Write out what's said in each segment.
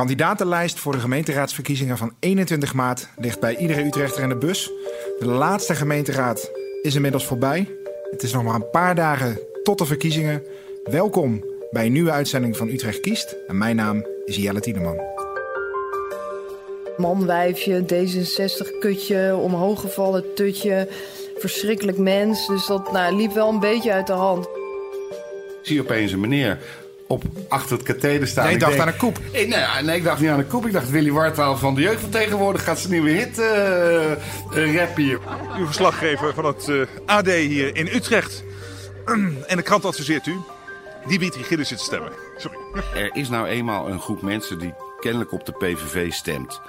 kandidatenlijst voor de gemeenteraadsverkiezingen van 21 maart ligt bij iedere Utrechter in de bus. De laatste gemeenteraad is inmiddels voorbij. Het is nog maar een paar dagen tot de verkiezingen. Welkom bij een nieuwe uitzending van Utrecht Kiest. En mijn naam is Jelle Tiedeman. Manwijfje, D66-kutje, omhooggevallen tutje, verschrikkelijk mens. Dus dat nou, liep wel een beetje uit de hand. Ik zie opeens een meneer op achter het katheder staan. Jij Ik dacht denk- aan een koep. Eh, Nee, nee, ik dacht niet aan een koep. Ik dacht Willy Wartaal van de jeugd van tegenwoordig gaat zijn nieuwe hit eh eh, rappen hier. Uw verslaggever van het AD hier in Utrecht. En de krant adviseert u Dimitri Gillissen te stemmen. Sorry. Er is nou eenmaal een groep mensen die kennelijk op de PVV stemt.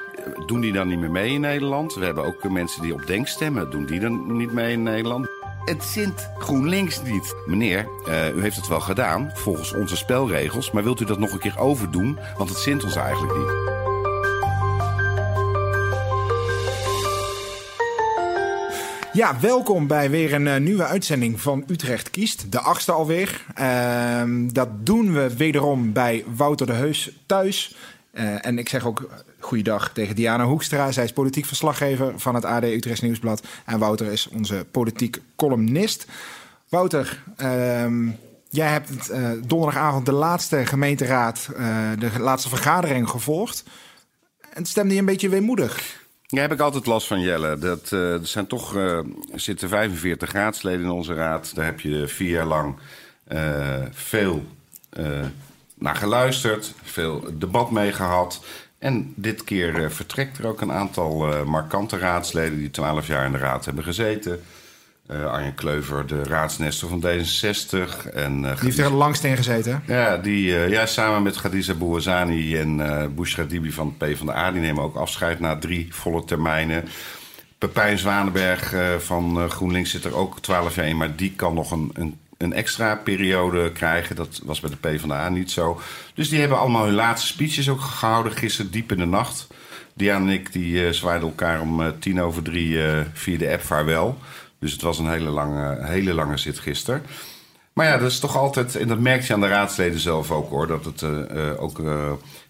Doen die dan niet meer mee in Nederland? We hebben ook mensen die op Denk stemmen. Doen die dan niet mee in Nederland? Het zint GroenLinks niet. Meneer, eh, u heeft het wel gedaan volgens onze spelregels. Maar wilt u dat nog een keer overdoen? Want het zint ons eigenlijk niet. Ja, welkom bij weer een eh, nieuwe uitzending van Utrecht Kiest. De achtste alweer. Ehm, dat doen we wederom bij Wouter de Heus thuis. Eh, en ik zeg ook goeiedag tegen Diana Hoekstra. Zij is politiek verslaggever van het AD Utrechts Nieuwsblad. En Wouter is onze politiek columnist. Wouter, ehm, jij hebt het, eh, donderdagavond de laatste gemeenteraad, eh, de laatste vergadering gevolgd. En stemde je een beetje weemoedig. Ja, heb ik altijd last van, Jelle. Dat, eh, er zijn toch, eh, zitten 45 raadsleden in onze raad. Daar heb je vier jaar lang eh, veel eh, naar geluisterd, veel debat mee gehad. En dit keer eh, vertrekt er ook een aantal eh, markante raadsleden die 12 jaar in de raad hebben gezeten. Eh, Arjen Kleuver, de raadsnester van D66. En, Die heeft er langst in gezeten. ja, die, ja, samen met Khadija Bouazani en eh Bushra Dibi van het PvdA... die nemen ook afscheid na drie volle termijnen. Pepijn Zwanenberg van GroenLinks zit er ook 12 jaar in... maar die kan nog een, een, een extra periode krijgen. Dat was bij de PvdA niet zo. Dus die hebben allemaal hun laatste speeches ook gehouden... gisteren diep in de nacht. Diana en ik die, eh, zwaaiden elkaar om eh, tien over drie eh, via de app vaarwel. Dus het was een hele lange, hele lange zit gisteren. Maar ja, dat is toch altijd, en dat merk je aan de raadsleden zelf ook hoor, dat het ook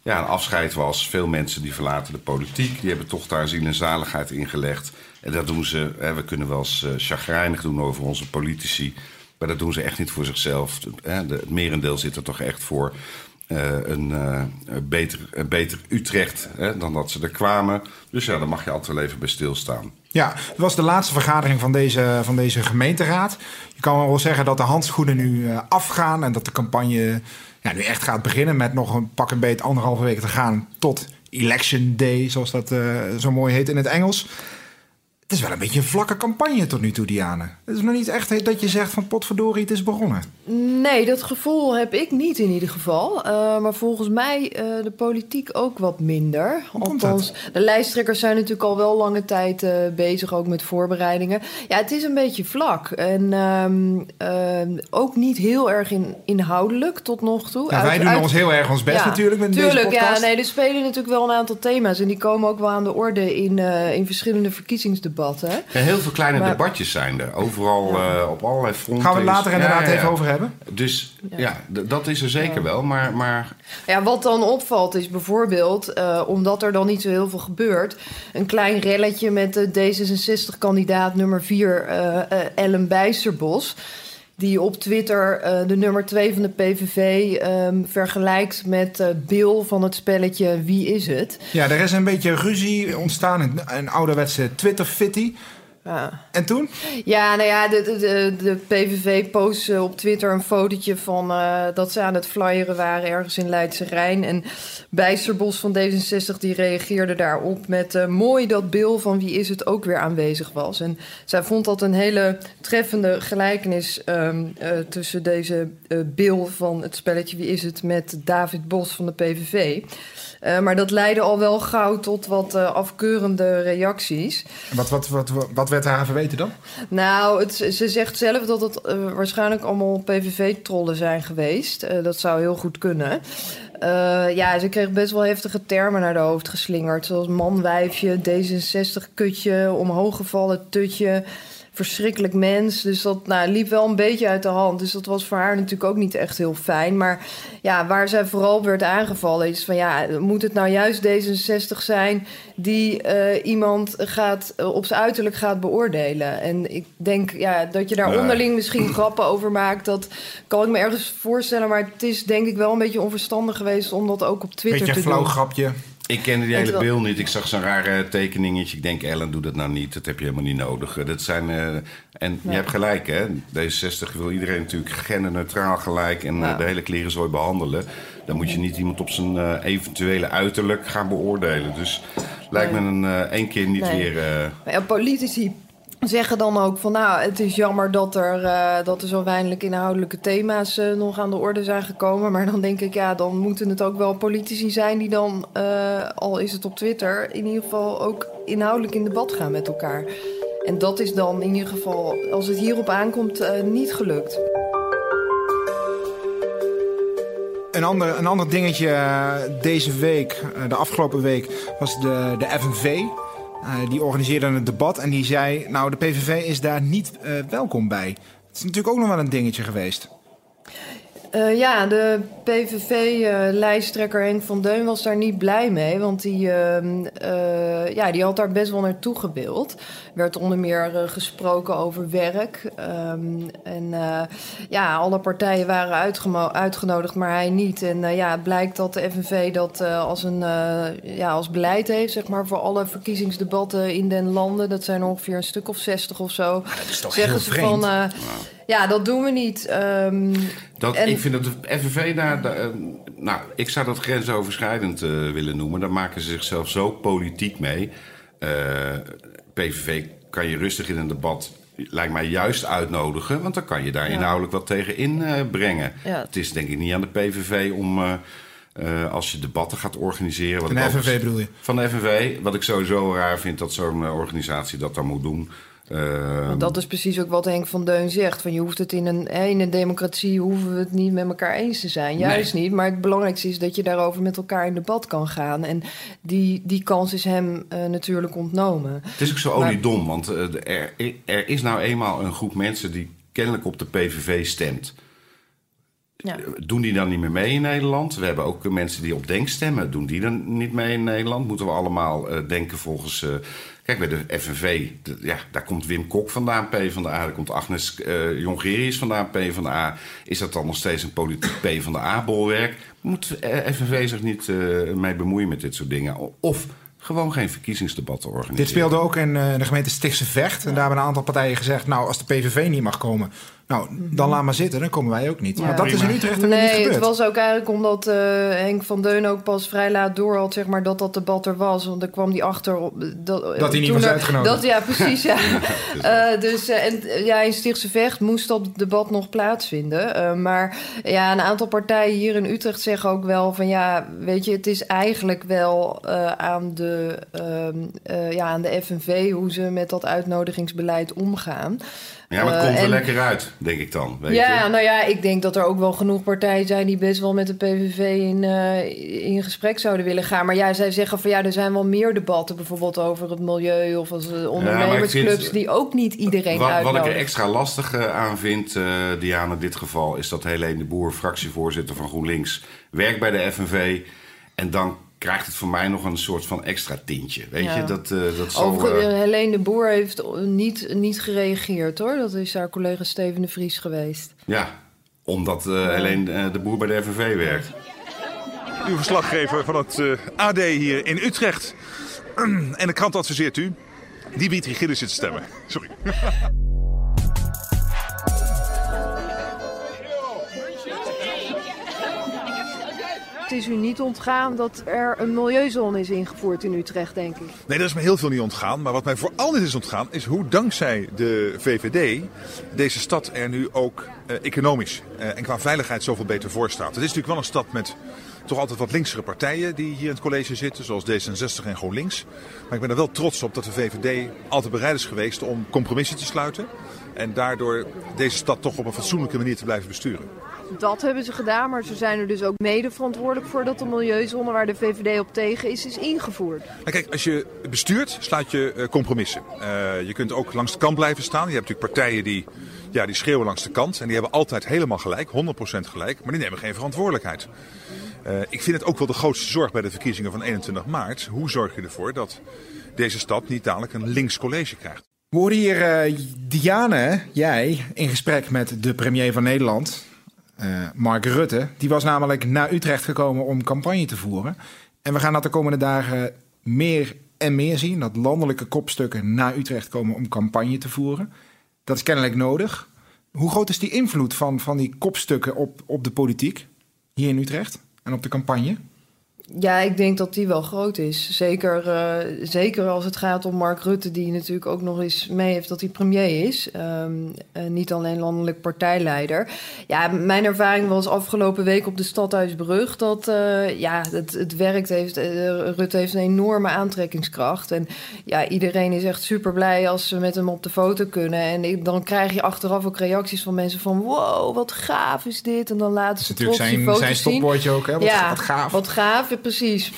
ja, een afscheid was. Veel mensen die verlaten de politiek, die hebben toch daar ziel en zaligheid in gelegd. En dat doen ze, hè, we kunnen wel eens chagrijnig doen over onze politici, maar dat doen ze echt niet voor zichzelf. Het merendeel zit er toch echt voor eh, een, eh, een beter, een beter Utrecht dan dat ze er kwamen. Dus ja, daar mag je altijd wel even bij stilstaan. Ja, het was de laatste vergadering van deze, van deze gemeenteraad. Je kan wel zeggen dat de handschoenen nu eh, afgaan en dat de campagne ja, nu echt gaat beginnen met nog een pak een beet anderhalve week te gaan tot Election Day, zoals dat zo mooi heet in het Engels. Het is wel een beetje een vlakke campagne tot nu toe, Diane. Het is nog niet echt dat je zegt van potverdorie, het is begonnen. Nee, dat gevoel heb ik niet in ieder geval. Eh, maar volgens mij eh, de politiek ook wat minder. Dat? de lijsttrekkers zijn natuurlijk al wel lange tijd eh, bezig, ook met voorbereidingen. Ja, het is een beetje vlak. En ehm, ook niet heel erg in, inhoudelijk tot nog toe. Ja, wij doen uit- ons heel erg ons best Ja, natuurlijk met tuurlijk, deze podcast. ja, nee, er spelen natuurlijk wel een aantal thema's. En die komen ook wel aan de orde in, in verschillende verkiezingsdebatten. Hè. Ja, heel veel kleine Maar- debatjes zijn er. Overal eh, op allerlei fronten. Gaan we het later inderdaad ja, ja. even over hebben. Dus ja, dat is er zeker wel. Maar, maar Ja, wat dan opvalt is bijvoorbeeld, eh, omdat er dan niet zo heel veel gebeurt, een klein relletje met de D66-kandidaat nummer 4, eh, eh, Ellen Bijsterbos. Die op Twitter eh, de nummer 2 van de PVV ehm, vergelijkt met eh, Bill van het spelletje Wie is het? Ja, er is een beetje ruzie ontstaan, een, een ouderwetse Twitter-fitty. Ja. En toen? Ja, nou ja, de, de, de, PVV postte op Twitter een fotootje van eh, dat ze aan het flyeren waren ergens in Leidse Rijn. En Bijsterbos van D66 die reageerde daarop met eh, mooi dat Bill van Wie is het ook weer aanwezig was. En zij vond dat een hele treffende gelijkenis ehm, eh, tussen deze eh, Bill van het spelletje Wie is het met David Bos van de PVV. Eh, maar dat leidde al wel gauw tot wat eh, afkeurende reacties. Wat, wat, wat, wat, wat werd haar verweten dan? Nou, het, ze zegt zelf dat het eh, waarschijnlijk allemaal PVV-trollen zijn geweest. Eh, dat zou heel goed kunnen. Eh, ja, ze kreeg best wel heftige termen naar de hoofd geslingerd. Zoals manwijfje, D66-kutje, omhooggevallen tutje. Verschrikkelijk mens. Dus dat nou, liep wel een beetje uit de hand. Dus dat was voor haar natuurlijk ook niet echt heel fijn. Maar ja, waar zij vooral werd aangevallen is van ja, moet het nou juist D66 zijn die uh, iemand gaat, uh, op zijn uiterlijk gaat beoordelen? En ik denk ja, dat je daar onderling misschien grappen over maakt. Dat kan ik me ergens voorstellen. Maar het is denk ik wel een beetje onverstandig geweest om dat ook op Twitter beetje te doen. Beetje een flauw grapje. Ik kende die hele beeld niet. Ik zag zo'n rare tekeningetje. Ik denk, Ellen, doe dat nou niet. Dat heb je helemaal niet nodig. Dat zijn, uh, en je hebt gelijk, hè. D66 wil iedereen natuurlijk genderneutraal gelijk... en uh, de hele klerenzooi behandelen. Dan moet je niet iemand op zijn uh, eventuele uiterlijk gaan beoordelen. Dus lijkt me een één keer niet Nee. weer... Maar politici zeggen dan ook van nou, het is jammer dat er, eh, dat er zo weinig inhoudelijke thema's eh, nog aan de orde zijn gekomen. Maar dan denk ik, ja, dan moeten het ook wel politici zijn die dan, eh, al is het op Twitter, in ieder geval ook inhoudelijk in debat gaan met elkaar. En dat is dan in ieder geval, als het hierop aankomt, niet gelukt. Een ander, een ander dingetje deze week, de afgelopen week, was de, de FNV. Eh, die organiseerde een debat en die zei... nou, de PVV is daar niet eh, welkom bij. Het is natuurlijk ook nog wel een dingetje geweest. Eh, ja, de PVV-lijsttrekker Henk van Deun was daar niet blij mee. Want die, ehm, eh, ja, die had daar best wel naartoe gebeeld. werd onder meer eh, gesproken over werk. Ehm, en eh, ja, alle partijen waren uitgenodigd, maar hij niet. En eh, ja, het blijkt dat de FNV dat eh, als, een, eh, ja, als beleid heeft... zeg maar, voor alle verkiezingsdebatten in den landen. Dat zijn ongeveer een stuk of zestig of zo. Dat is toch zeggen heel ze vreemd? van... eh, ja, dat doen we niet. Ehm, Dat, En- Ik vind dat de FNV daar... daar, eh, nou, ik zou dat grensoverschrijdend eh, willen noemen. Daar maken ze zichzelf zo politiek mee. Eh, PVV kan je rustig in een debat... lijkt mij juist uitnodigen. Want dan kan je daar Ja. inhoudelijk wat tegen inbrengen. Ja. Het is denk ik niet aan de PVV om... eh, eh, als je debatten gaat organiseren... wat Van de FNV bedoel je? Van de FNV. Wat ik sowieso raar vind dat zo'n eh, organisatie dat dan moet doen. Eh, Want dat is precies ook wat Henk van Deun zegt. Van je hoeft het in een, in een democratie hoeven we het niet met elkaar eens te zijn. Juist niet. Maar het belangrijkste is dat je daarover met elkaar in debat kan gaan. En die, die kans is hem eh, natuurlijk ontnomen. Het is ook zo oliedom, want eh, er, er is nou eenmaal een groep mensen die kennelijk op de PVV stemt. Ja. Doen die dan niet meer mee in Nederland? We hebben ook mensen die op Denk stemmen. Doen die dan niet mee in Nederland? Moeten we allemaal eh, denken volgens... eh, kijk, bij de FNV, ja, daar komt Wim Kok vandaan, P van de A. Daar komt Agnes eh Jongerius vandaan, P van de A. Is dat dan nog steeds een politiek P van de A-bolwerk? Moet eh, FNV zich niet eh, mee bemoeien met dit soort dingen? Of gewoon geen verkiezingsdebatten organiseren? Dit speelde ook in eh, de gemeente Stichtse Vecht. En daar hebben een aantal partijen gezegd... nou, als de PVV niet mag komen... nou, dan laat maar zitten, dan komen wij ook niet. Ja. Maar dat is in. Utrecht ook niet Nee, gebeurd. het was ook eigenlijk omdat eh, Henk van Deun ook pas vrij laat door had, zeg maar, dat dat debat er was. Want daar kwam hij achter op, dat, Dat hij niet toen was er- uitgenodigd. Dat, ja, precies. Ja. Eh, dus eh, en, eh, ja, in Stichtse Vecht moest dat debat nog plaatsvinden. Eh, maar ja, een aantal partijen hier in Utrecht zeggen ook wel van ja, weet je, het is eigenlijk wel eh, aan, de, ehm, eh, ja, aan de FNV hoe ze met dat uitnodigingsbeleid omgaan. Ja, maar het Eh, komt er en- lekker uit, denk ik dan. Weet ja, je? nou ja, ik denk dat er ook wel genoeg partijen zijn die best wel met de PVV in, eh, in gesprek zouden willen gaan. Maar ja, zij zeggen van ja, er zijn wel meer debatten, bijvoorbeeld over het milieu of als eh, ondernemersclubs, vind- die ook niet iedereen Wat, wat ik uitnodigen. er extra lastig eh, aan vind, eh Diana, in dit geval, is dat Helene de Boer, fractievoorzitter van GroenLinks, werkt bij de FNV. En dan krijgt het voor mij nog een soort van extra tintje. Weet Ja. je, dat, eh dat eh, eh, Helene de Boer heeft niet, niet gereageerd hoor. Dat is haar collega Steven de Vries geweest. ja, omdat eh Helene de Boer bij de FNV werkt. Uw verslaggever van het AD hier in Utrecht. En de krant adviseert u Dimitri Gillis te stemmen. Sorry. Het is u niet ontgaan dat er een milieuzone is ingevoerd in Utrecht, denk ik. Nee, dat is me heel veel niet ontgaan. Maar wat mij vooral niet is ontgaan, is hoe dankzij de VVD deze stad er nu ook eh, economisch eh, en qua veiligheid zoveel beter voor staat. Het is natuurlijk wel een stad met toch altijd wat linksere partijen die hier in het college zitten, zoals D66 en GroenLinks. Maar ik ben er wel trots op dat de VVD altijd bereid is geweest om compromissen te sluiten. En daardoor deze stad toch op een fatsoenlijke manier te blijven besturen. Dat hebben ze gedaan, maar ze zijn er dus ook mede verantwoordelijk voor dat de milieuzone waar de VVD op tegen is, is ingevoerd. Nou, kijk, als je bestuurt, sluit je uh, compromissen. Uh, je kunt ook langs de kant blijven staan. Je hebt natuurlijk partijen die, ja, die schreeuwen langs de kant en die hebben altijd helemaal gelijk, 100% gelijk, maar die nemen geen verantwoordelijkheid. Uh, ik vind het ook wel de grootste zorg bij de verkiezingen van 21 maart. Hoe zorg je ervoor dat deze stad niet dadelijk een links college krijgt? We hoorden hier uh, Diane, jij, in gesprek met de premier van Nederland, uh, Mark Rutte. Die was namelijk naar Utrecht gekomen om campagne te voeren. En we gaan dat de komende dagen meer en meer zien. Dat landelijke kopstukken naar Utrecht komen om campagne te voeren. Dat is kennelijk nodig. Hoe groot is die invloed van, van die kopstukken op, op de politiek hier in Utrecht en op de campagne? Ja, ik denk dat die wel groot is. Zeker, uh, zeker als het gaat om Mark Rutte, die natuurlijk ook nog eens mee heeft dat hij premier is. Um, uh, niet alleen landelijk partijleider. Ja, mijn ervaring was afgelopen week op de Stadhuisbrug dat uh, ja, het, het werkt heeft. Rutte heeft een enorme aantrekkingskracht. En ja, iedereen is echt super blij als ze met hem op de foto kunnen. En ik, dan krijg je achteraf ook reacties van mensen van wow, wat gaaf is dit. En dan laten ze trots zijn, die foto's zijn stopwoordje ook, hè? Wat, ja, wat gaaf. Wat gaaf precies.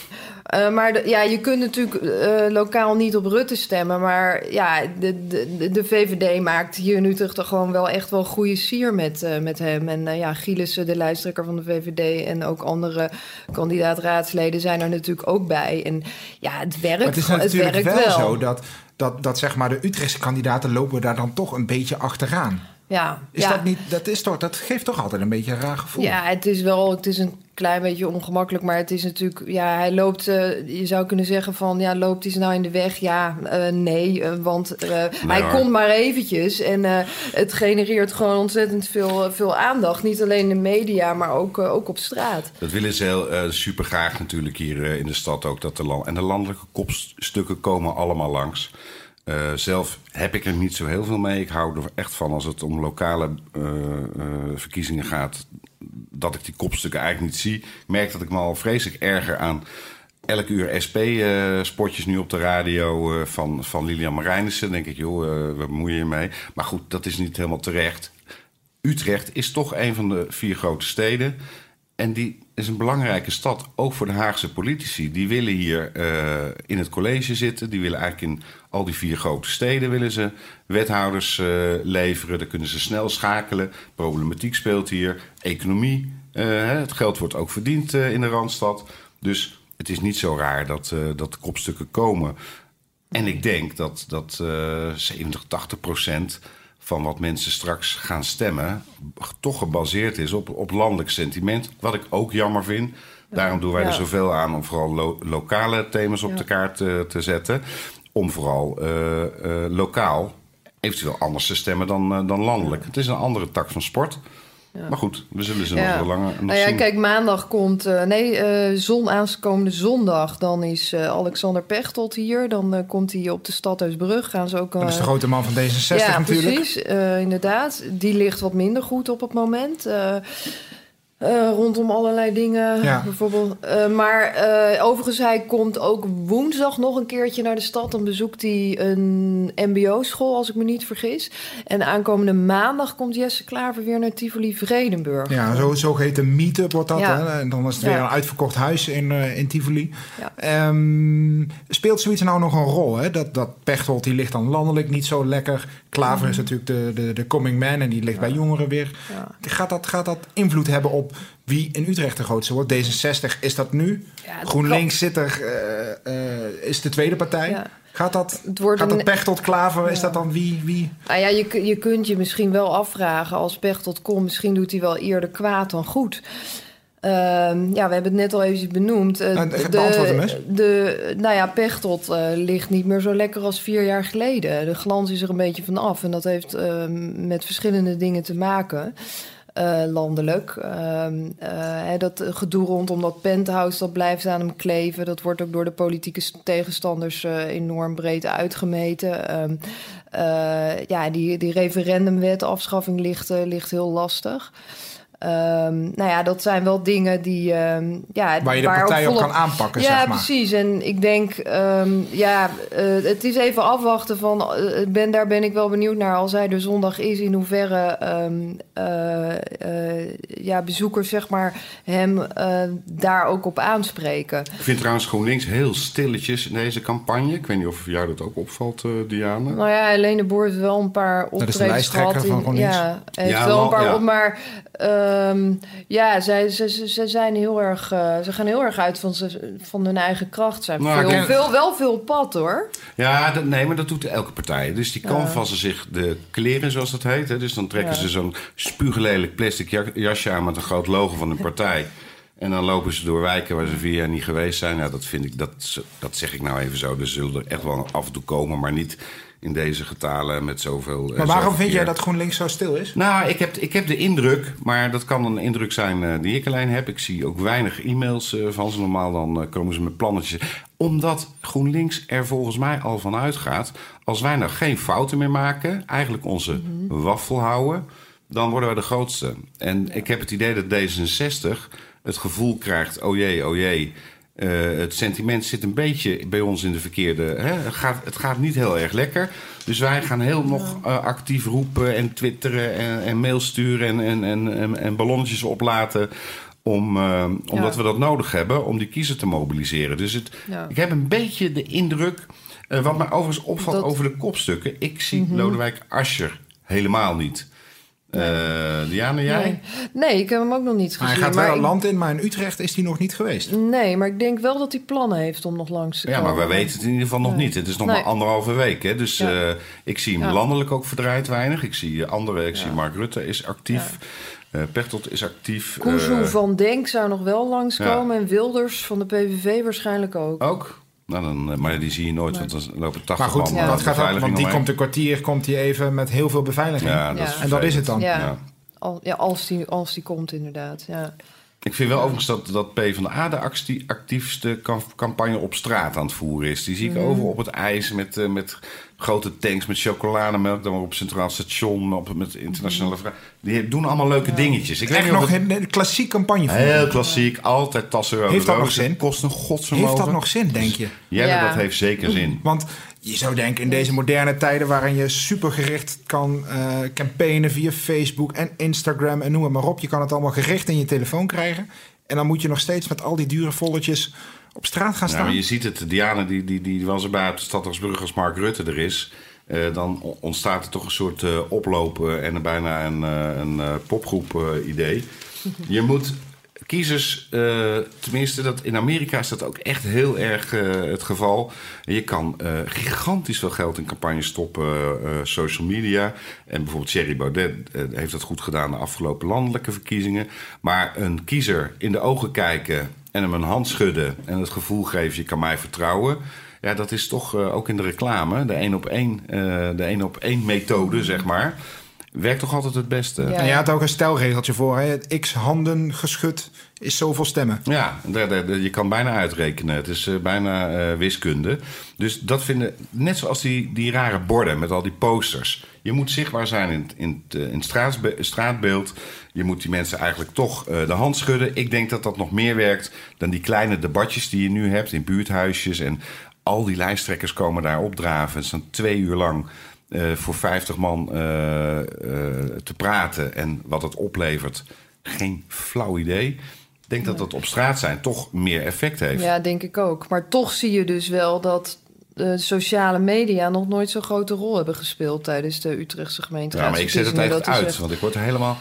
Uh, maar de, ja, je kunt natuurlijk uh, lokaal niet op Rutte stemmen. Maar ja, de, de, de VVD maakt hier in Utrecht toch gewoon wel echt wel goede sier met, uh, met hem. En ja, Gielissen, de lijsttrekker van de VVD... en ook andere kandidaat-raadsleden zijn er natuurlijk ook bij. En ja, het werkt, maar het is natuurlijk het werkt wel, wel zo dat, dat, dat zeg maar de Utrechtse kandidaten lopen daar dan toch een beetje achteraan. Ja, is ja. dat niet? Dat, is toch, dat geeft toch altijd een beetje een raar gevoel. Ja, het is wel, het is een klein beetje ongemakkelijk, maar het is natuurlijk, ja, hij loopt, uh, je zou kunnen zeggen van, ja, loopt hij ze nou in de weg? Ja, uh, nee, uh, want nee, hij hoor. komt maar eventjes en het genereert gewoon ontzettend veel, veel aandacht. Niet alleen in de media, maar ook, ook op straat. Dat willen ze heel super graag natuurlijk hier in de stad ook. Dat de land en de landelijke kopstukken komen allemaal langs. Uh, zelf heb ik er niet zo heel veel mee. Ik hou er echt van als het om lokale uh, uh, verkiezingen gaat, dat ik die kopstukken eigenlijk niet zie. Ik merk dat ik me al vreselijk erger aan elk uur SP-spotjes nu op de radio van, van Lilian Marijnissen. Denk ik, joh, wat bemoeien je mee? Maar goed, dat is niet helemaal terecht. Utrecht is toch een van de vier grote steden. En die is een belangrijke stad, ook voor de Haagse politici. Die willen hier in het college zitten. Die willen eigenlijk in al die vier grote steden willen ze wethouders uh, leveren. Dan kunnen ze snel schakelen. Problematiek speelt hier. Economie. Uh, het geld wordt ook verdiend in de Randstad. Dus het is niet zo raar dat, dat de kopstukken komen. En ik denk dat, dat 70, 80 procent van wat mensen straks gaan stemmen, toch gebaseerd is op, op landelijk sentiment. Wat ik ook jammer vind. Daarom doen wij ja. er zoveel aan om vooral lo lokale thema's op ja. de kaart te, zetten. Om vooral uh, uh, lokaal eventueel anders te stemmen dan, uh, dan landelijk. Het is een andere tak van sport. Ja. Maar goed, we zullen ze nog ja. wel langer nog nou ja, zien. Kijk, maandag komt... Uh, nee, uh, zon aankomende zondag. Dan is uh, Alexander Pechtold hier. Dan komt hij op de Stadhuisbrug. Gaan ze ook... dat is de grote man van D66 ja, natuurlijk. precies. inderdaad. Die ligt wat minder goed op het moment. Uh, rondom allerlei dingen, ja. bijvoorbeeld. Uh, maar uh, overigens, hij komt ook woensdag nog een keertje naar de stad. Dan bezoekt hij een mbo-school, als ik me niet vergis. En aankomende maandag komt Jesse Klaver weer naar Tivoli Vredenburg. Ja, zo, zogeheten meet-up wordt dat. Ja. Hè? En dan is het weer ja. een uitverkocht huis in, in Tivoli. Um, speelt zoiets nou nog een rol? Hè? Dat, dat Pechtold, die ligt dan landelijk niet zo lekker. Klaver is natuurlijk de, de, de coming man en die ligt bij jongeren weer. Gaat, dat, gaat dat invloed hebben op wie in Utrecht de grootste wordt. D66 is dat nu. Ja, GroenLinks zit er, uh, uh, is de tweede partij. Ja. Gaat dat, gaat dat Pechtold Klaver? Ja. Is dat dan wie? wie? Nou ja, je, je kunt je misschien wel afvragen als Pechtold komt. Misschien doet hij wel eerder kwaad dan goed. Uh, ja, we hebben het net al even benoemd. Uh, nou, de, de, nou ja, Pechtold uh, ligt niet meer zo lekker als vier jaar geleden. De glans is er een beetje van af. En dat heeft ehm, met verschillende dingen te maken. Uh, landelijk. Uh, uh, dat gedoe rondom dat penthouse, dat blijft aan hem kleven. Dat wordt ook door de politieke tegenstanders enorm breed uitgemeten. Ehm, ja, die, die referendumwet, afschaffing, ligt, ligt heel lastig. Ehm, nou ja, dat zijn wel dingen die... ehm, ja, Waar je de ook partij op kan aanpakken, Ja, zeg maar. precies. En ik denk, ehm, ja, eh, het is even afwachten van... eh, ben, daar ben ik wel benieuwd naar als hij de zondag is... in hoeverre ehm, eh, eh, ja, bezoekers zeg maar, hem eh, daar ook op aanspreken. Ik vind trouwens GroenLinks heel stilletjes in deze campagne. Ik weet niet of jou dat ook opvalt, eh Diane. Nou ja, Helene Boer heeft wel een paar is de optredens lijsttrekker gehad. van in- GroenLinks. Ja, heeft Ja, wel wel, een paar ja. op, maar ehm, ja, zij, ze, ze, ze zijn heel erg, eh, ze gaan heel erg uit van, ze, van hun eigen kracht. Zijn Nou, ik veel, veel, wel veel pad hoor. Ja, dat, nee, maar dat doet elke partij. Dus die canvassen zich de kleren, zoals dat heet. Hè. Dus dan trekken ze zo'n spuuglelijk plastic ja- jasje aan met een groot logo van hun partij. En dan lopen ze door wijken waar ze vier jaar niet geweest zijn. Ja, dat vind ik, dat, dat zeg ik nou even zo. Er zullen er echt wel af en toe komen, maar niet in deze getalen met zoveel. eh, Maar waarom zoveel vind jij dat GroenLinks zo stil is? Nou, ik heb, ik heb de indruk, maar dat kan een indruk zijn eh, die ik alleen heb. Ik zie ook weinig e-mails eh, van ze. Normaal dan komen ze met plannetjes. Omdat GroenLinks er volgens mij al van uitgaat... als wij nou geen fouten meer maken... eigenlijk onze waffel houden... dan worden we de grootste. En ik heb het idee dat D66 het gevoel krijgt... oh jee, oh jee... eh, het sentiment zit een beetje bij ons in de verkeerde. Hè? Het, gaat, het gaat niet heel erg lekker. Dus wij gaan heel nog eh, actief roepen en twitteren en, en mail sturen en, en, en, en, en ballonnetjes oplaten. Om, eh, omdat Ja. we dat nodig hebben om die kiezer te mobiliseren. Dus het, Ja. ik heb een beetje de indruk. wat mij overigens opvalt Dat- over de kopstukken. Ik zie Lodewijk Asscher helemaal niet. Eh Diane, jij? Nee. nee, ik heb hem ook nog niet Maar gezien. hij gaat maar wel ik- land in, maar in Utrecht is hij nog niet geweest. Nee, maar ik denk wel dat hij plannen heeft om nog langs te Ja, maar komen. we weten het in ieder geval nog Nee. niet. Het is nog Nee. maar anderhalve week. Hè? Dus Ja. eh, ik zie hem Ja. landelijk ook verdraaid weinig. Ik zie anderen, ik Ja. zie Mark Rutte is actief. Eh Pechtold is actief. Eh, van Denk zou nog wel langskomen. En Wilders van de PVV waarschijnlijk ook. Ook? Nou, dan, eh, maar die zie je nooit, want dan lopen 80 Maar goed, man Ja. gaat dat? beveiliging Want die omheen. komt een kwartier, komt hij even met heel veel beveiliging. Ja, dat En dat is het dan. Ja, Ja. Al, ja als, die, als die komt inderdaad. Ja. Ik vind wel overigens dat, dat PvdA de actie- actiefste cam- campagne op straat aan het voeren is. Die zie Mhm. ik over op het ijs met, eh, met grote tanks, met chocolademelk. Dan op Centraal Station, op, met internationale vragen. Die doen allemaal leuke dingetjes. Ik weet Echt of nog het- een, klassiek campagne. Heel klassiek, altijd tassen over Heeft dat nog zin? Kost een godsvermogen. Heeft dat nog zin, denk je? Ja, Ja. dat heeft zeker zin. Want je zou denken, in deze moderne tijden waarin je supergericht kan eh campaignen via Facebook en Instagram en noem het maar op. Je kan het allemaal gericht in je telefoon krijgen. En dan moet je nog steeds met al die dure volletjes op straat gaan Nou, staan. maar je ziet het, Diana die, die, die was erbij op de Stadhuisbrug als Mark Rutte er is. Eh, dan ontstaat er toch een soort eh, oplopen en bijna een, eh, een popgroep idee. Je moet kiezers, tenminste dat, in Amerika is dat ook echt heel erg het geval. Je kan gigantisch veel geld in campagnes stoppen, social media. En bijvoorbeeld Thierry Baudet heeft dat goed gedaan de afgelopen landelijke verkiezingen. Maar een kiezer in de ogen kijken en hem een hand schudden en het gevoel geven je kan mij vertrouwen. Ja, dat is toch eh, ook in de reclame, de één op één, eh, de één op één methode, zeg maar. Werkt toch altijd het beste. Ja. En je had ook een stelregeltje voor. Hè? Het x handen geschud is zoveel stemmen. Ja, je kan bijna uitrekenen. Het is eh, bijna eh, wiskunde. Dus dat vinden, net zoals die, die rare borden met al die posters. Je moet zichtbaar zijn in, het- in, het, eh, in het straatsbe- straatbeeld. Je moet die mensen eigenlijk toch de hand schudden. Ik denk dat dat nog meer werkt dan die kleine debatjes die je nu hebt in buurthuisjes. En al die lijsttrekkers komen daar opdraven. Het dan twee uur lang voor 50 man te praten. En wat het oplevert, geen flauw idee. Ik denk dat dat op straat zijn toch meer effect heeft. ja, denk ik ook. Maar toch zie je dus wel dat de sociale media nog nooit zo'n grote rol hebben gespeeld tijdens de Utrechtse Ja, maar ik zet het echt is uit, echt- want ik word er helemaal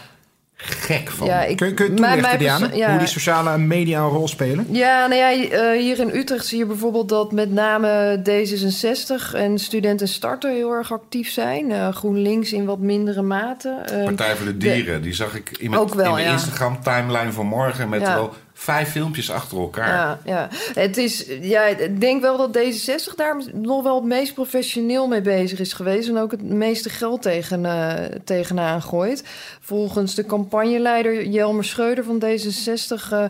gek van. Ja, ik, Kun, je- kun je toelichten, ja. hoe die sociale media een rol spelen? Ja, nou ja, eh, hier in Utrecht zie je bijvoorbeeld dat met name D66 en Studenten Starter heel erg actief zijn. Eh, GroenLinks in wat mindere mate. Eh, Partij voor de Dieren, die zag ik in mijn, Ook wel, in mijn ja. Instagram-timeline vanmorgen... met Ja. wel vijf filmpjes achter elkaar. Ja, ja. Het is, ja, ik denk wel dat D66 daar nog wel het meest professioneel mee bezig is geweest. En ook het meeste geld tegen, eh, tegenaan gooit. Volgens de campagneleider Jelmer Schreuder van D66 eh,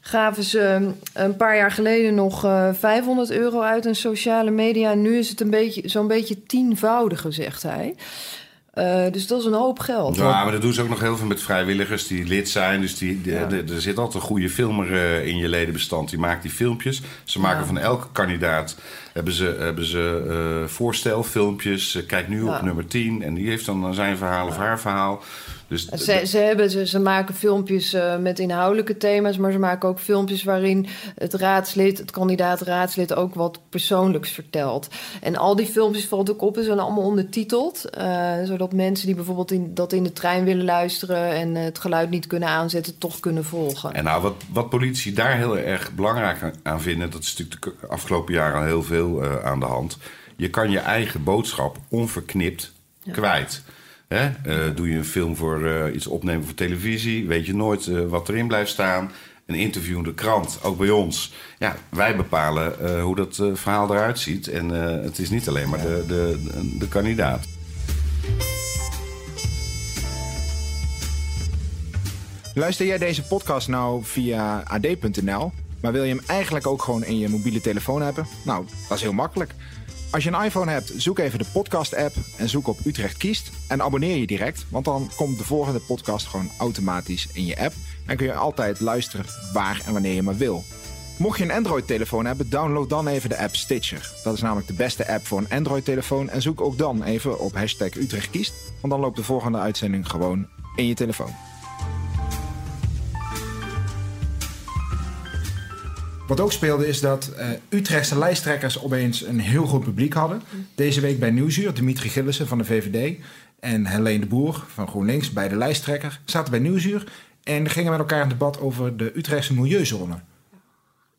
gaven ze een paar jaar geleden nog eh 500 euro uit in sociale media. Nu is het een beetje, zo'n beetje tienvoudige, zegt hij. Uh, dus dat is een hoop geld. Ja, maar dat doen ze ook nog heel veel met vrijwilligers die lid zijn. Dus die, Ja. er zit altijd een goede filmer eh, in je ledenbestand. Die maakt die filmpjes. Ze maken Ja. van elke kandidaat hebben ze, hebben ze eh, voorstelfilmpjes. Eh, kijk nu op nummer 10. En die heeft dan zijn verhaal of haar verhaal. Dus Ze, ze, hebben, ze, ze maken filmpjes eh, met inhoudelijke thema's, maar ze maken ook filmpjes waarin het raadslid, het kandidaat raadslid, ook wat persoonlijks vertelt. En al die filmpjes valt ook op, zijn allemaal ondertiteld, eh, zodat mensen die bijvoorbeeld in, dat in de trein willen luisteren en eh, het geluid niet kunnen aanzetten, toch kunnen volgen. En nou, wat, wat politici daar heel erg belangrijk aan- aan vinden, dat is natuurlijk de afgelopen jaren al heel veel aan de hand. Je kan je eigen boodschap onverknipt kwijt. Hè? Eh, doe je een film voor eh, iets opnemen voor televisie, weet je nooit eh, wat erin blijft staan. Een interview in de krant, ook bij ons. Ja, wij bepalen hoe dat verhaal eruit ziet. En het is niet alleen maar de, de, de, de kandidaat. Luister jij deze podcast nou via ad.nl, maar wil je hem eigenlijk ook gewoon in je mobiele telefoon hebben? Nou, dat is heel makkelijk. Als je een iPhone hebt, zoek even de podcast-app en zoek op Utrecht Kiest en abonneer je direct, want dan komt de volgende podcast gewoon automatisch in je app en kun je altijd luisteren waar en wanneer je maar wil. Mocht je een Android-telefoon hebben, download dan even de app Stitcher. Dat is namelijk de beste app voor een Android-telefoon. En zoek ook dan even op hashtag Utrecht Kiest, want dan loopt de volgende uitzending gewoon in je telefoon. Wat ook speelde is dat eh, Utrechtse lijsttrekkers opeens een heel goed publiek hadden. Deze week bij Nieuwsuur, Dimitri Gillissen van de VVD en Helene de Boer van GroenLinks, beide lijsttrekker, zaten bij Nieuwsuur en gingen met elkaar in debat over de Utrechtse milieuzone.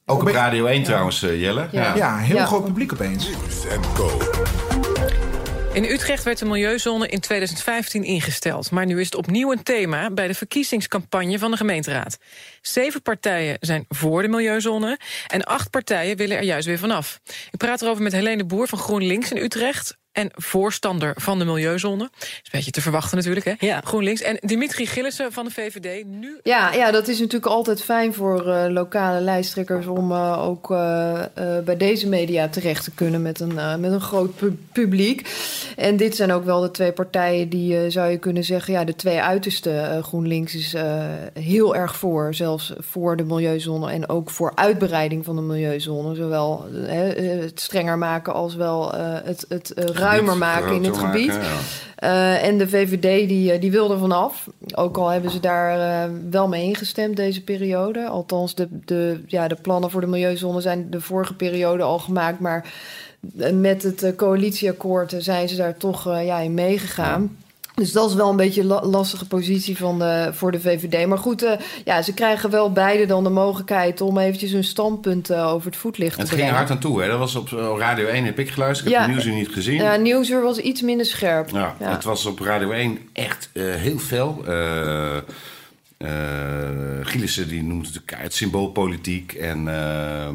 Ook op Radio 1 trouwens, eh, Jelle. Ja. Ja, heel Ja. groot publiek opeens. In Utrecht werd de milieuzone in 2015 ingesteld. Maar nu is het opnieuw een thema bij de verkiezingscampagne van de gemeenteraad. Zeven partijen zijn voor de milieuzone en acht partijen willen er juist weer vanaf. Ik praat erover met Helene Boer van GroenLinks in Utrecht... en voorstander van de milieuzone. Is een beetje te verwachten natuurlijk, hè? Ja. GroenLinks. En Dimitri Gillissen van de VVD, nu Ja, ja, dat is natuurlijk altijd fijn voor eh, lokale lijsttrekkers om eh, ook eh, bij deze media terecht te kunnen met een, met een groot pu- publiek. En dit zijn ook wel de twee partijen die, eh, zou je kunnen zeggen, ja, de twee uiterste. GroenLinks is eh, heel erg voor, zelfs voor de milieuzone en ook voor uitbreiding van de milieuzone. Zowel eh, het strenger maken als wel eh, het, het ruimer maken in het gebied. maken. Eh, en de VVD die, eh, die wil er vanaf. Ook al hebben ze daar eh, wel mee ingestemd deze periode. Althans, de, de, ja, de plannen voor de milieuzone zijn de vorige periode al gemaakt. Maar met het coalitieakkoord zijn ze daar toch ja, in meegegaan. Dus dat is wel een beetje een la- lastige positie van de, voor de VVD. Maar goed, eh, ja, ze krijgen wel beide dan de mogelijkheid om eventjes hun standpunt eh, over het voetlicht te Het ging brengen. hard aan toe, hè? Dat was op eh, Radio 1, heb ik geluisterd. Ik heb Ja. het nieuws niet gezien. Ja, Nieuwsuur was iets minder scherp. Ja, Ja. het was op Radio 1 echt heel fel. Eh Gielissen die noemde het keihard symboolpolitiek. En eh,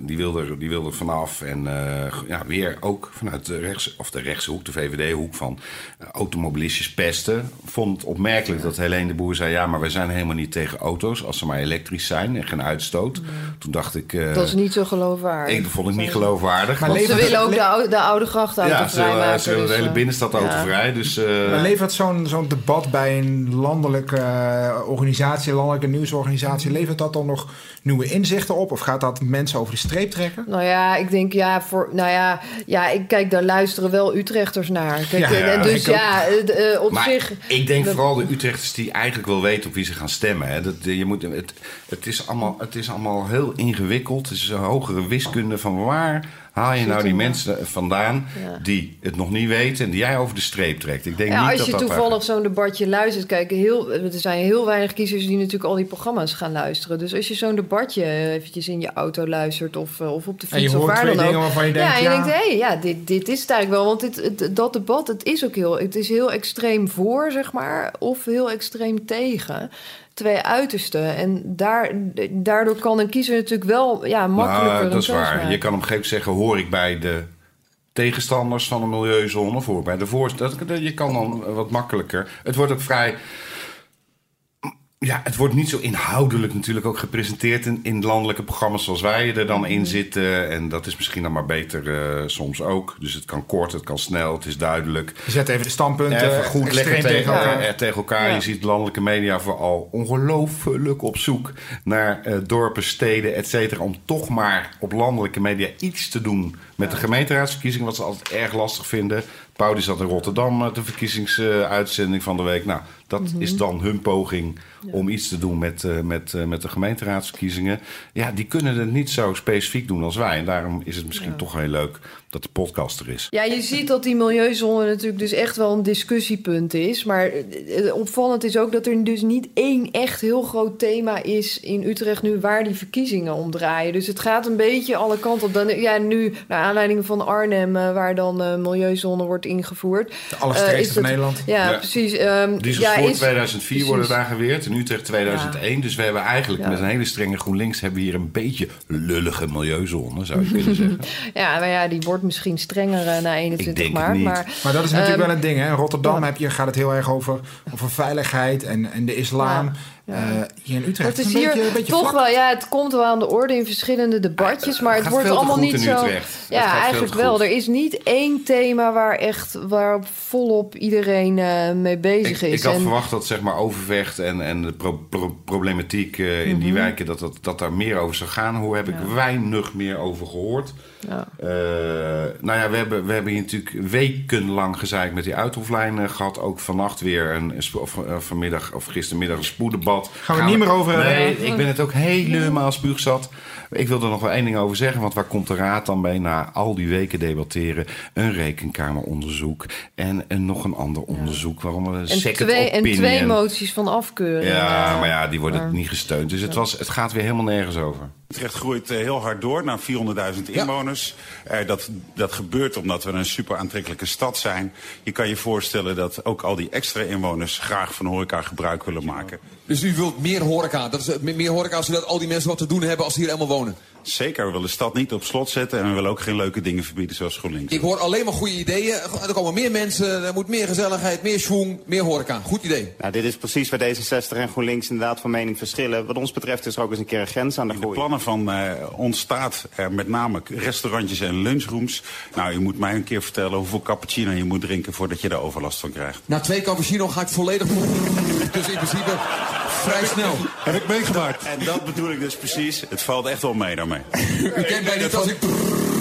die, wilde, er- die wilde er vanaf. En eh, ja, weer ook vanuit de, rechts, of de rechtse hoek, de VVD-hoek van eh, automobilistjes pesten. Vond het opmerkelijk dat Helene de Boer zei... ja, maar wij zijn helemaal niet tegen auto's als ze maar elektrisch zijn en geen uitstoot. Toen dacht ik... eh, Dat is niet zo geloofwaardig. ik vond het niet geloofwaardig. Maar ze willen ook de, oude, de oude grachtauto ja, ze willen, vrijmaken. ze willen dus, de hele binnenstad ja. autovrij. Dus, eh, Maar levert zo'n zo'n debat bij een landelijke eh, organisatie, landelijke nieuwsorganisatie, levert dat dan nog nieuwe inzichten op? Of gaat dat mensen over de streep trekken? Nou ja, ik denk ja, voor, nou ja, ja, ik kijk, daar luisteren wel Utrechters naar. Kijk, Ja, en- ja, dus ja, eh, eh, op maar zich. ik denk dat- vooral de Utrechters die eigenlijk wel weten op wie ze gaan stemmen. Hè. Dat, eh, je moet, het, het, is allemaal, het is allemaal heel ingewikkeld. Het is een hogere wiskunde van waar haal je nou die mensen vandaan Ja. die het nog niet weten en die jij over de streep trekt. Ik denk Ja, niet als dat je dat toevallig zo'n debatje luistert, kijk, heel, er zijn heel weinig kiezers die natuurlijk al die programma's gaan luisteren. Dus als je zo'n debatje eventjes in je auto luistert of, eh, of op de En je fiets of waar twee dan dingen ook. waarvan je denkt, ja, en je ja. denkt, hé, hey, ja, dit, dit is het eigenlijk wel. Want dit, het- dat debat, het is ook heel, het is heel extreem voor, zeg maar, of heel extreem tegen. Twee uitersten. En daar, daardoor kan een kiezer natuurlijk wel ja, makkelijker Nou, dat is waar. maken. Je kan op een gegeven moment zeggen, hoor ik bij de tegenstanders van de milieuzone of hoor bij de voorstanders. Je kan dan wat makkelijker. Het wordt ook vrij Ja, het wordt niet zo inhoudelijk natuurlijk ook gepresenteerd in, in landelijke programma's zoals wij er dan in zitten. En dat is misschien dan maar beter uh, soms ook. Dus het kan kort, het kan snel, het is duidelijk. Je zet even de standpunten even goed leggen tegen, tegen elkaar. eh, tegen elkaar. Ja. Je ziet landelijke media vooral ongelooflijk op zoek naar eh, dorpen, steden, et cetera. Om toch maar op landelijke media iets te doen met de gemeenteraadsverkiezingen. Wat ze altijd erg lastig vinden. Pauli zat in Rotterdam, eh, de verkiezingsuitzending van de week. Nou, dat Mhm. is dan hun poging om iets te doen met, eh, met, eh, met de gemeenteraadsverkiezingen. Ja, die kunnen het niet zo specifiek doen als wij. En daarom is het misschien toch heel leuk dat de podcast er is. Ja, je ziet dat die milieuzone natuurlijk dus echt wel een discussiepunt is. Maar eh, opvallend is ook dat er dus niet één echt heel groot thema is in Utrecht nu waar die verkiezingen om draaien. Dus het gaat een beetje alle kanten op. Dan, ja, nu naar aanleiding van Arnhem, waar dan eh milieuzone wordt ingevoerd. De allersterkste is van Nederland. Ja, Ja. precies. ehm, Die is ja, voor is- 2004 worden precies. daar geweerd. In Utrecht 2001. Dus we hebben eigenlijk Ja. met een hele strenge GroenLinks... hebben we hier een beetje lullige milieuzone, zou je kunnen zeggen. Ja, maar ja, die wordt misschien strenger eh, na 21 denk het maart. niet. Maar, Maar dat is natuurlijk Ehm, wel een ding. Hè? In Rotterdam ja. heb je, gaat het heel erg over, over veiligheid en, en de islam. Ja. Eh, hier in Utrecht Het is een hier beetje, een beetje toch vlak. wel, ja, het komt wel aan de orde in verschillende debatjes, maar het wordt allemaal niet zo. Ja, eigenlijk wel. Er is niet één thema waar echt waarop volop iedereen eh, mee bezig Ik, is. ik had En- verwacht dat zeg maar Overvecht en, en de pro- pro- problematiek eh, in die wijken... Dat, dat, dat daar meer over zou gaan. Hoe heb ik Mhm. Weinig meer over gehoord. Ja. Eh, nou ja, we hebben, we hebben hier natuurlijk wekenlang gezeik met die uithoflijnen gehad. Ook vannacht weer, een, of, eh, vanmiddag of gistermiddag een spoeddebat. Gaan we het niet meer over hebben? Nee, ik ben het ook helemaal spuugzat. Ik wil er nog wel één ding over zeggen. Want waar komt de raad dan bij na al die weken debatteren? Een rekenkameronderzoek en, en nog een ander onderzoek. Waarom een en, second twee, en twee moties van afkeuring. Ja, eh, maar ja, die worden maar- niet gesteund. Dus het, was, het gaat weer helemaal nergens over. Utrecht groeit eh, heel hard door naar 400.000 inwoners. Eh, dat, dat gebeurt omdat we een super aantrekkelijke stad zijn. Je kan je voorstellen dat ook al die extra inwoners graag van horeca gebruik willen maken. Dus u wilt meer horeca. Dat is, eh, meer horeca zodat al die mensen wat te doen hebben als ze hier helemaal wonen. Zeker, we willen de stad niet op slot zetten en we willen ook geen leuke dingen verbieden zoals GroenLinks. Ik hoor alleen maar goede ideeën. Er komen meer mensen, er moet meer gezelligheid, meer schwung, meer horeca. Goed idee. Nou, dit is precies waar D66 en GroenLinks inderdaad van mening verschillen. Wat ons betreft is er ook eens een keer een grens aan de In de groei. plannen van eh, ons staat er met name restaurantjes en lunchrooms. Nou, u moet mij een keer vertellen hoeveel cappuccino je moet drinken voordat je daar overlast van krijgt. Na twee cappuccino ga ik volledig... Dus in principe vrij snel. Heb ik meegemaakt. En dat bedoel ik dus precies. Het valt echt wel mee daarmee. U kent mij niet als ik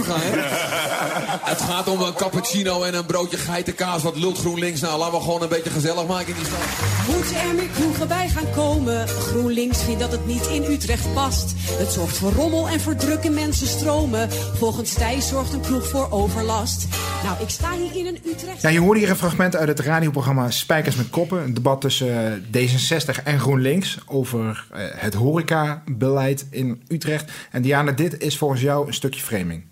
ga, hè? Het gaat om een cappuccino en een broodje geitenkaas. Wat lult GroenLinks nou? Laten we gewoon een beetje gezellig maken in die stad. Moeten er meer kroegen bij gaan komen? GroenLinks vindt dat het niet in Utrecht past. Het zorgt voor rommel en voor drukke mensenstromen. Volgens Thijs zorgt een kroeg voor overlast. Nou, ik sta hier in een Utrecht... Ja, je hoorde hier een fragment uit het radioprogramma Spijkers met Koppen. Een debat tussen eh, D66 en GroenLinks over eh, het horecabeleid in Utrecht. En Diana, dit is volgens jou een stukje framing.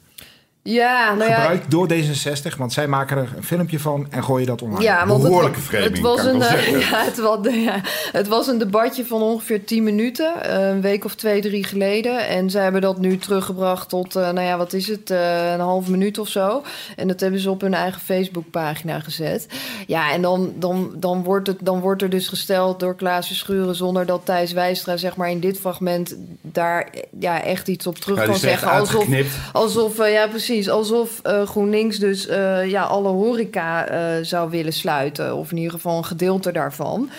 Ja, nou ja, Gebruikt door D66, want zij maken er een filmpje van en gooien dat online. Ja, Behoorlijke framing, het was een, eh, ja, het, was, ja, het was een debatje van ongeveer 10 minuten, eh, een week of twee, drie geleden. En ze hebben dat nu teruggebracht tot, eh, nou ja, wat is het, eh, een half minuut of zo. En dat hebben ze op hun eigen Facebookpagina gezet. Ja, en dan, dan, dan, wordt het, dan wordt er dus gesteld door Klaas Verschuren zonder dat Thijs Wijstra, zeg maar, in dit fragment daar ja, echt iets op terug kan zeggen. Alsof. Alsof, ja precies, alsof eh, GroenLinks dus eh, ja, alle horeca eh, zou willen sluiten. Of in ieder geval een gedeelte daarvan.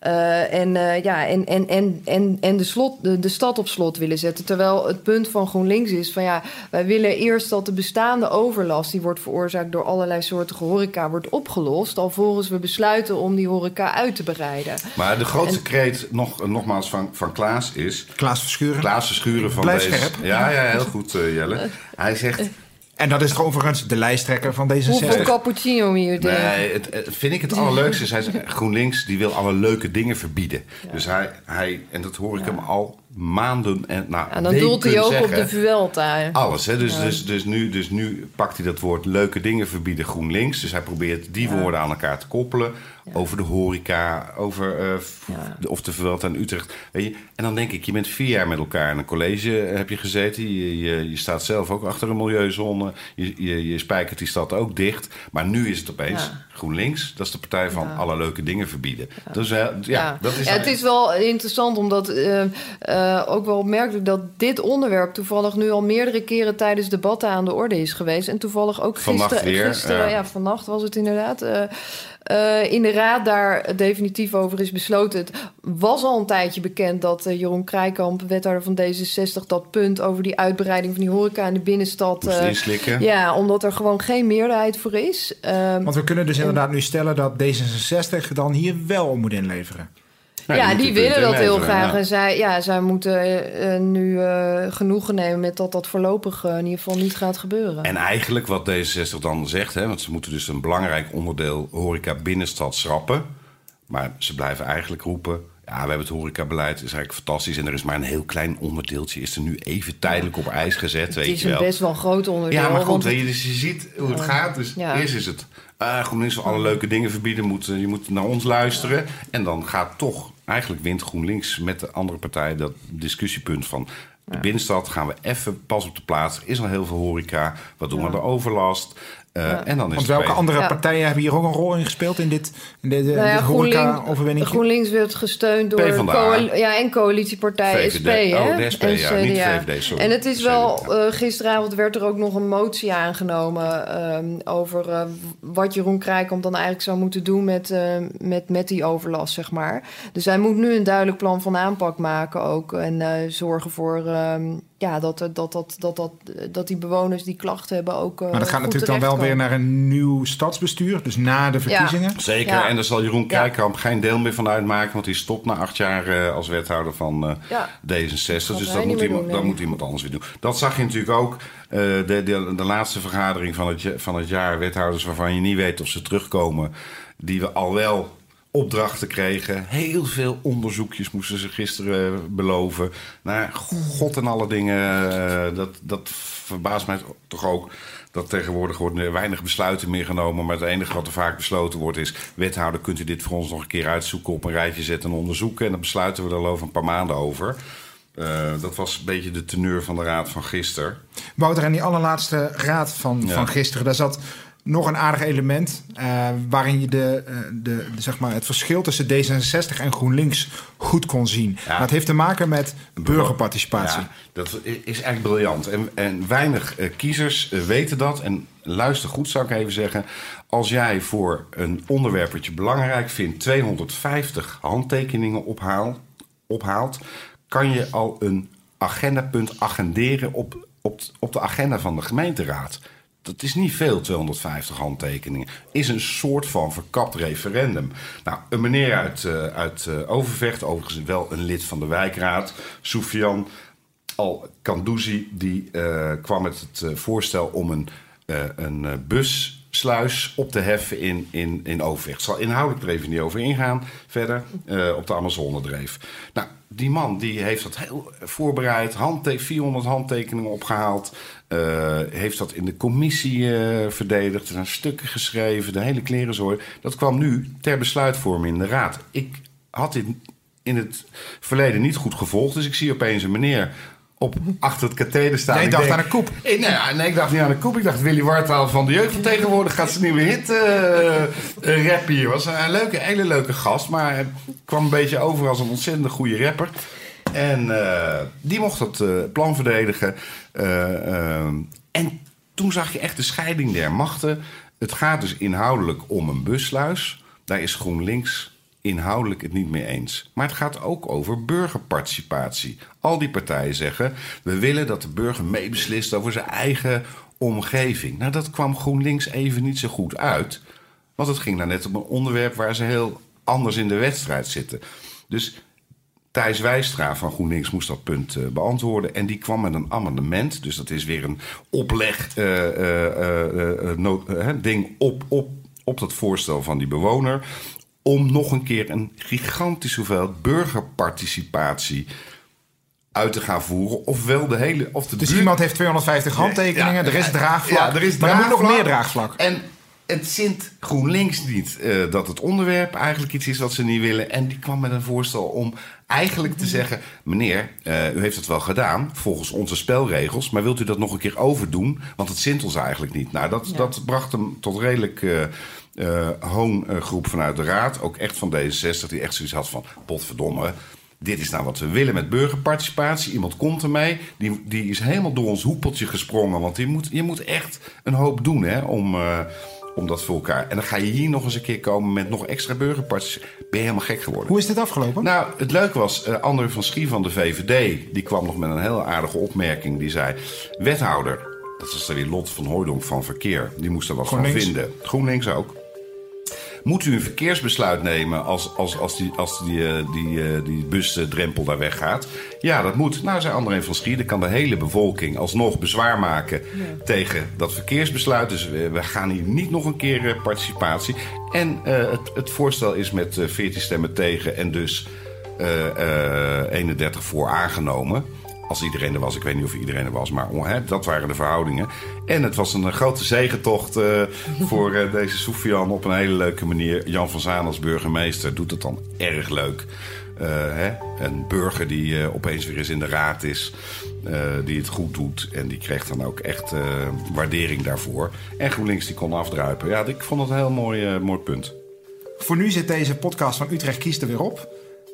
Eh, en, eh, ja, en, en, en, en, en de, slot, de, de stad op slot willen zetten. Terwijl het punt van GroenLinks is van ja, wij willen eerst dat de bestaande overlast, die wordt veroorzaakt door allerlei soorten horeca, wordt opgelost. Alvorens we besluiten om die horeca uit te breiden. Maar de grootste En- kreet, nog, nogmaals, van, van Klaas is... Klaas Verschuren. Klaas Verschuren van Blijf deze... scherp. Ja, ja, heel goed, eh, Jelle. Hij zegt... En dat is toch overigens de lijsttrekker van Hoeveel D66. cappuccino hier? Nee, het, het- vind ik het allerleukste is, hij zegt, GroenLinks die wil alle leuke dingen verbieden. Dus hij, hij, en dat hoor ik hem al maanden en nou, En dan doelt hij ook op zeggen. de Vuelta. Alles, hè? Dus, dus, dus, nu, dus nu pakt hij dat woord leuke dingen verbieden GroenLinks. Dus hij probeert die woorden aan elkaar te koppelen. Over de horeca, over de- of de Vuelta in Utrecht. Weet je? En dan denk ik, je bent vier jaar met elkaar in een college eh, heb je gezeten. Je, je, je staat zelf ook achter een milieuzone. je, je, je spijkert die stad ook dicht. Maar nu is het opeens. GroenLinks. Dat is de partij van alle leuke dingen verbieden. Dus eh, ja, dat is... Ja, het is wel interessant, omdat eh, ook wel opmerkelijk dat dit onderwerp toevallig nu al meerdere keren tijdens debatten aan de orde is geweest. En toevallig ook Vannacht gisteren, weer, gisteren ja. ja. vannacht was het inderdaad. eh, eh, in de raad daar definitief over is besloten. Het was al een tijdje bekend dat eh, Jeroen Krijkamp, wethouder van D66, dat punt over die uitbreiding van die horeca in de binnenstad. Eh. Ja, omdat er gewoon geen meerderheid voor is. Ehm, Want we kunnen dus inderdaad nu stellen dat D66 dan hier wel om moet inleveren. Nou, ja, die willen dat heel graag. ja. En zij, ja, zij moeten eh, nu eh, genoegen nemen met dat dat voorlopig eh, in ieder geval niet gaat gebeuren. En eigenlijk wat D66 dan zegt, hè, want ze moeten dus een belangrijk onderdeel horeca binnenstad schrappen. Maar ze blijven eigenlijk roepen. Ja, we hebben het horecabeleid, is eigenlijk fantastisch. En er is maar een heel klein onderdeeltje, is er nu even tijdelijk op ijs gezet. het weet is je een wel. best wel groot onderdeel. Ja, maar goed, want- weet je, dus je ziet hoe het gaat. Dus eerst is het, ah, GroenLinks wil alle leuke dingen verbieden. Moet, eh, je moet naar ons luisteren. En dan gaat toch, eigenlijk wint GroenLinks met de andere partijen dat discussiepunt van... De binnenstad gaan we even pas op de plaats. Er is al heel veel horeca. Wat doen we aan de overlast? Eh, En dan is Want welke andere Ja. partijen hebben hier ook een rol in gespeeld in dit, in dit, Nou ja, dit horeca-overwinning? GroenLinks werd gesteund door ja, en coalitiepartij VVD. SP. Hè? Oh, de SP, en ja, niet VVD, sorry. En het is wel, eh, gisteravond werd er ook nog een motie aangenomen ehm, over eh, wat Jeroen Krijkamp dan eigenlijk zou moeten doen met, eh, met, met die overlast, zeg maar. Dus hij moet nu een duidelijk plan van aanpak maken ook. En eh, zorgen voor ehm, ja, dat, er- dat, dat, dat, dat, dat die bewoners die klachten hebben ook. eh, maar dat gaat natuurlijk dan wel weer naar een nieuw stadsbestuur, dus na de verkiezingen. Zeker, Ja. en daar zal Jeroen Ja. Krijkamp geen deel meer van uitmaken... want die stopt na acht jaar eh, als wethouder van eh, Ja. D66. Gaat Dus hij dat moet, iemand, doen, dat moet iemand anders weer doen. Dat zag je natuurlijk ook. eh, de, de, de laatste vergadering van het, van het jaar... wethouders waarvan je niet weet of ze terugkomen... die we al wel opdrachten kregen. Heel veel onderzoekjes moesten ze gisteren beloven. Naar god en alle dingen. eh, dat, dat verbaast mij toch ook. Dat tegenwoordig worden er weinig besluiten meer genomen. Maar het enige wat er vaak besloten wordt is... wethouder, kunt u dit voor ons nog een keer uitzoeken... op een rijtje zetten en onderzoeken. En dan besluiten we er over een paar maanden over. Eh, dat was een beetje de teneur van de raad van gisteren. Wouter, en die allerlaatste raad van, Ja. van gisteren, daar zat nog een aardig element eh, waarin je de, eh, de, de, zeg maar, het verschil tussen D66 en GroenLinks goed kon zien. Ja. Dat heeft te maken met burgerparticipatie. Ja, dat is eigenlijk briljant. En, en weinig eh, kiezers weten dat. En luister goed, zou ik even zeggen. Als jij voor een onderwerp wat je belangrijk vindt... 250 handtekeningen ophaal, ophaalt... kan je al een agendapunt agenderen op, op, op de agenda van de gemeenteraad. Dat is niet veel, 250 handtekeningen. Is een soort van verkapt referendum. Nou, een meneer uit, eh, uit eh, Overvecht, overigens wel een lid van de wijkraad, Soufian Al-Kandouzi, die eh, kwam met het voorstel om een, een bussluis op te heffen in, in, in Overvecht. Ik zal inhoudelijk er even niet over ingaan verder, op de Amazonedreef. Nou, die man die heeft dat heel voorbereid, handte 400 handtekeningen opgehaald. Eh, heeft dat in de commissie eh, verdedigd. Er zijn stukken geschreven, de hele klerenzooi. Dat kwam nu ter besluitvorming in de raad. Ik had dit in het verleden niet goed gevolgd. Dus ik zie opeens een meneer op, achter het katheder staan. Jij Ik dacht denk- aan een koep. Eh, Nee, ja, nee, ik dacht niet aan een koep. Ik dacht Willy Wartaal van de jeugd van tegenwoordig gaat zijn nieuwe hit eh eh, rappen hier. Was een leuke, hele leuke gast, maar kwam een beetje over als een ontzettend goede rapper. En eh, die mocht het eh, plan verdedigen. Eh, en toen zag je echt de scheiding der machten. Het gaat dus inhoudelijk om een bussluis. Daar is GroenLinks inhoudelijk het niet mee eens. Maar het gaat ook over burgerparticipatie. Al die partijen zeggen: we willen dat de burger meebeslist over zijn eigen omgeving. Nou, dat kwam GroenLinks even niet zo goed uit. Want het ging nou net om een onderwerp waar ze heel anders in de wedstrijd zitten. Dus Thijs Wijstra van GroenLinks moest dat punt eh, beantwoorden. En die kwam met een amendement. Dus dat is weer een opleg eh, eh, nood- ding op, op, op dat voorstel van die bewoner. Om nog een keer een gigantische hoeveelheid burgerparticipatie uit te gaan voeren. Ofwel de hele. Of de Dus buurt- iemand heeft 250 handtekeningen, Ja, er is draagvlak. ja, er is maar er moet nog draagvlak. meer draagvlak. En het zint GroenLinks niet eh, dat het onderwerp eigenlijk iets is wat ze niet willen. En die kwam met een voorstel om eigenlijk te zeggen: meneer, eh, u heeft het wel gedaan volgens onze spelregels, maar wilt u dat nog een keer overdoen? Want het zint ons eigenlijk niet. Nou, dat, dat bracht hem tot redelijk. eh eh, hoongroep vanuit de Raad, ook echt van D66, die echt zoiets had van: potverdomme, dit is nou wat we willen met burgerparticipatie. Iemand komt ermee, die, die is helemaal door ons hoepeltje gesprongen. Want die moet, je moet echt een hoop doen hè, om, om dat voor elkaar. En dan ga je hier nog eens een keer komen met nog extra burgerparticipatie. Ben je helemaal gek geworden. Hoe is dit afgelopen? Nou, het leuke was, eh André van Schie van de VVD... die kwam nog met een heel aardige opmerking. Die zei, wethouder, dat is dan weer Lot van Hooydonk van Verkeer... die moest er wat van vinden. GroenLinks ook. Moet u een verkeersbesluit nemen als, als, als die, als die, eh, die, eh, die busdrempel daar weggaat? Ja, dat moet. Nou, zei André van Schie, dan kan de hele bevolking alsnog bezwaar maken tegen dat verkeersbesluit. Dus we, we gaan hier niet nog een keer eh, participatie. En het, het voorstel is met eh, 14 stemmen tegen en dus eh, eh, 31 voor aangenomen. Als iedereen er was, ik weet niet of iedereen er was, maar oh, hè, dat waren de verhoudingen. En het was een eh, grote zegentocht eh, voor eh, deze Sofian op een hele leuke manier. Jan van Zaan als burgemeester doet het dan erg leuk. Eh, hè? Een burger die opeens weer eens in de raad is, eh, die het goed doet. En die kreeg dan ook echt eh, waardering daarvoor. En GroenLinks die kon afdruipen. Ja, ik vond het een heel mooi, eh, mooi punt. Voor nu zit deze podcast van Utrecht Kiest er weer op.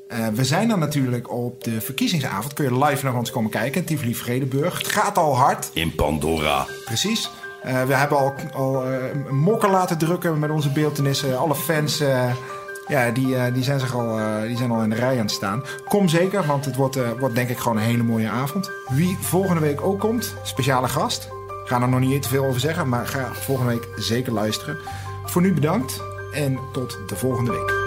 Eh, we zijn dan natuurlijk op de verkiezingsavond. Kun je live naar ons komen kijken. Tivoli Vredenburg. Het gaat al hard. In Pandora. Precies. Eh, we hebben al, al eh, mokken laten drukken met onze beeldenissen. Alle fans ja, die, die, zijn zich al, die zijn al in de rij aan het staan. Kom zeker, want het wordt, wordt denk ik gewoon een hele mooie avond. Wie volgende week ook komt, speciale gast. Ik ga er nog niet te veel over zeggen, maar ga volgende week zeker luisteren. Voor nu bedankt en tot de volgende week.